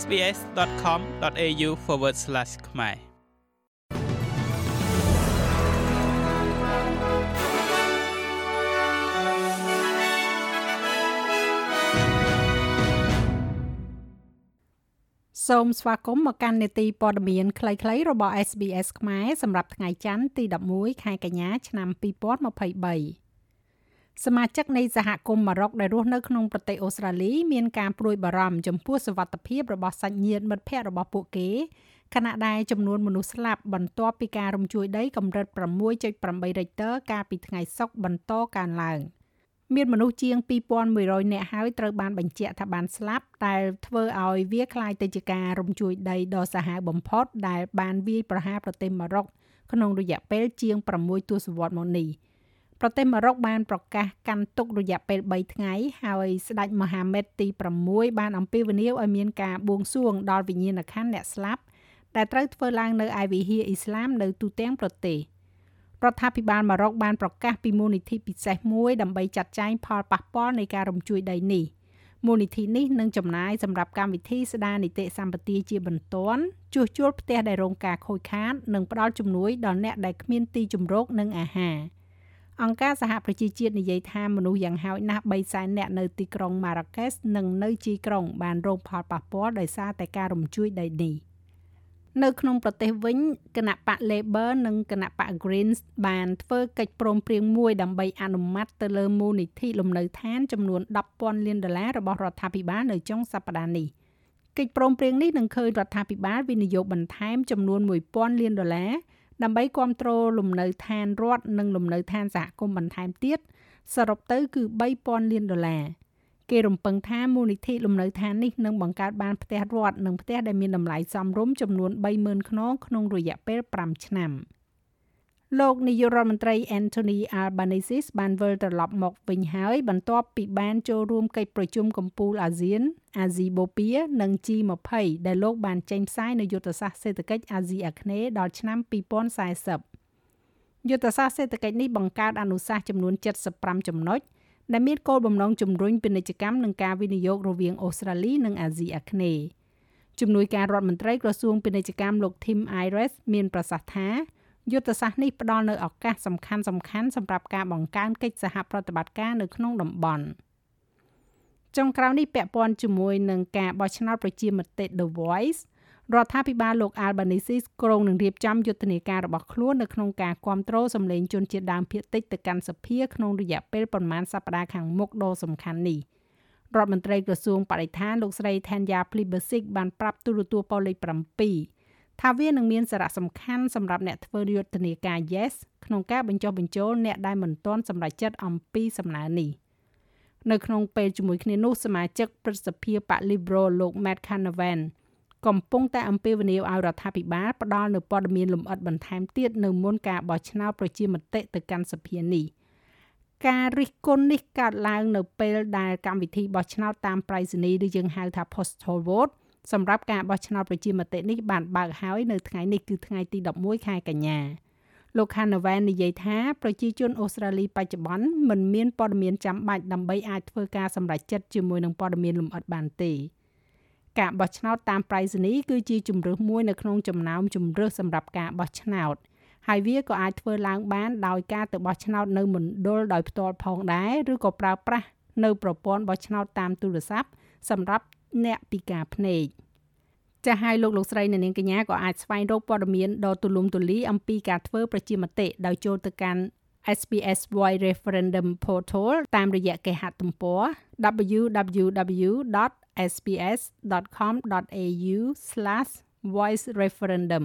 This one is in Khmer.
sbs.com.au/ ខ្មែរសូមស្វាគមន៍មកកាន់នេតិព័ត៌មានខ្លីៗរបស់ SBS ខ្មែរសម្រាប់ថ្ងៃច័ន្ទទី11ខែកញ្ញាឆ្នាំ2023 សមាជិកនៃសហគមន៍ម៉ារ៉ុកដែលរស់នៅក្នុងប្រទេសអូស្ត្រាលីមានការព្រួយបារម្ភចំពោះសុវត្ថិភាពរបស់សាច់ញាតិមិត្តភ័ក្តិរបស់ពួកគេខណៈដែលចំនួនមនុស្សស្លាប់បន្ទាប់ពីការរំជួយដីកម្រិត6.8 Richter កាលពីថ្ងៃសុក្របន្តកើនឡើងមានមនុស្សជាង2100នាក់ហើយត្រូវបានបញ្ជាក់ថាបានស្លាប់ដែលធ្វើឲ្យវាคล้ายទៅជាការរំជួយដីដ៏សាហាវបំផុតដែលបានវាយប្រហារប្រទេសម៉ារ៉ុកក្នុងរយៈពេលជាង6ទសវត្សរ៍មកនេះ។ ប្រទេសម៉ារ៉ុកបានប្រកាសកាន់ទុករយៈពេល3ថ្ងៃហើយស្ដេចមហាម៉េតទី6បានអំពាវនាវឲ្យមានការបួងសួងដល់វិញ្ញាណក្ខន្ធអ្នកស្លាប់ដែលត្រូវធ្វើឡើងនៅឯវិហារអ៊ីស្លាមនៅទូទាំងប្រទេសរដ្ឋាភិបាលម៉ារ៉ុកបានប្រកាសពីមូលនិធិពិសេសមួយដើម្បីចាត់ចែងផលប៉ះពាល់នៃការរំជួយដីនេះមូលនិធិនេះនឹងចំណាយសម្រាប់កម្មវិធីស្ដារនីតិសម្បទាជាបន្ទាន់ជួសជុលផ្ទះដែលរងការខូចខាតនិងផ្ដល់ជំនួយដល់អ្នកដែលគ្មានទីជម្រកនិងអាហារ។ អង្គការសហប្រជាជាតិនិយាយថាមនុស្សយ៉ាងហោចណាស់3សែននាក់នៅទីក្រុង Marrakech និងនៅជីក្រុង បានរងផលប៉ះពាល់ដោយសារតែការរំជួយដីនេះនៅក្នុងប្រទេសវិញគណៈបក Labor និងគណៈបក Greens បានធ្វើកិច្ចព្រមព្រៀងមួយដើម្បីអនុម័តទៅលើមូលនិធិលំនៅឋានចំនួន10,000លានដុល្លាររបស់រដ្ឋាភិបាលនៅចុងសប្តាហ៍នេះកិច្ចព្រមព្រៀងនេះនឹងឃើញរដ្ឋាភិបាលវិនិយោគបន្ថែមចំនួន1000លានដុល្លារ ដើម្បីគ្រប់គ្រងលំនៅឋានរដ្ឋនិងលំនៅឋានសហគមន៍បន្ថែមទៀតសរុបទៅគឺ3000លានដុល្លារគេរំពឹងថាមូលនិធិលំនៅឋាននេះនឹងបង្កើតបានផ្ទះរដ្ឋនិងផ្ទះដែលមានតម្លៃសមរម្យចំនួន30000ខ្នងក្នុងរយៈពេល5ឆ្នាំ។ លោកនាយករដ្ឋមន្ត្រី Anthony Albanese បានវិលត្រឡប់មកវិញហើយបន្ទាប់ពីបានចូលរួមកិច្ចប្រជុំកំពូលអាស៊ាន អាស៊ីបូព៌ានិង G20 ដែលលោកបានចេញផ្សាយនៅយុទ្ធសាស្ត្រសេដ្ឋកិច្ចអាស៊ីអាគ្នេយ៍ដល់ឆ្នាំ2040យុទ្ធសាស្ត្រសេដ្ឋកិច្ចនេះបង្កើតអនុសាសន៍ចំនួន75ចំណុចដែលមានគោលបំណងជំរុញពាណិជ្ជកម្មនិងការវិនិយោគរវាងអូស្ត្រាលីនិងអាស៊ីអាគ្នេយ៍ជំនួយការរដ្ឋមន្ត្រីក្រសួងពាណិជ្ជកម្មលោក Tim Ayres មានប្រសាសន៍ថា យុទ្ធសាស្ត្រនេះផ្ដល់នូវឱកាសសំខាន់សំខាន់សម្រាប់ការបង្កើនកិច្ចសហប្រតិបត្តិការនៅក្នុងតំបន់ចុងក្រោយនេះពាក់ព័ន្ធជាមួយនឹងការបោះឆ្នោតប្រជាមតិ The Voice រដ្ឋាភិបាលលោក Albanese ក្រុងនឹងរៀបចំយុទ្ធនាការរបស់ខ្លួននៅក្នុងការគ្រប់គ្រងសម្លេងជនជាតិដើមភាគតិចទៅកាន់សភាក្នុងរយៈពេលប្រមាណសប្តាហ៍ខាងមុខដ៏សំខាន់នេះរដ្ឋមន្ត្រីក្រសួងបរិស្ថានលោកស្រី Thanya Plibersik បានប្រាប់ទូរទស្សន៍ប៉ូលីស7 ថាវានឹងមានសារៈសំខាន់សម្រាប់អ្នកធ្វើយុទ្ធនាការ Yes ក្នុងការបញ្ចុះបញ្ចូលអ្នកដែលមិនទាន់សម្រេចចិត្តអំពីសំណើនេះនៅក្នុងពេលជាមួយគ្នានោះសមាជិកព្រឹទ្ធសភាបក Liberal លោក Matt Canavan កំពុងតែអំពាវនាវឲ្យរដ្ឋាភិបាលផ្ដល់នូវព័ត៌មានលម្អិតបន្ថែមទៀតនៅមុនការបោះឆ្នោតប្រជាមតិទៅកាន់សភានេះការរិះគន់នេះកើតឡើងនៅពេលដែលកម្មវិធីបោះឆ្នោតតាមប្រៃសណីឬយើងហៅថា postal vote សម្រាប់ការបោះឆ្នោតប្រជាមតិនេះបានបើកហើយនៅថ្ងៃនេះគឺថ្ងៃទី11ខែកញ្ញាលោក Hanavan និយាយថាប្រជាជនអូស្ត្រាលីបច្ចុប្បន្នមិនមានព័ត៌មានចាំបាច់ដើម្បីអាចធ្វើការសម្រេចចិត្តជាមួយនឹងព័ត៌មានលម្អិតបានទេការបោះឆ្នោតតាមប្រៃសណីគឺជាជំរើសមួយនៅក្នុងចំណោមជំរើសសម្រាប់ការបោះឆ្នោតហើយវាក៏អាចធ្វើឡើងបានដោយការទៅបោះឆ្នោតនៅមណ្ឌលដោយផ្ទាល់ផងដែរឬក៏ប្រើប្រាស់នៅប្រព័ន្ធបោះឆ្នោតតាមទូរស័ព្ទសម្រាប់ អ្នកពិការភ្នែកចាស់ហើយលោកលោកស្រីអ្នកនាងកញ្ញាក៏អាចស្វែងរកព័ត៌មានដ៏ទូលំទូលាយអំពីការធ្វើប្រជាមតិដោយចូលទៅកាន់ SPS Voice Referendum Portal តាមរយៈគេហទំព័រ www.sps.com.au/voicereferendum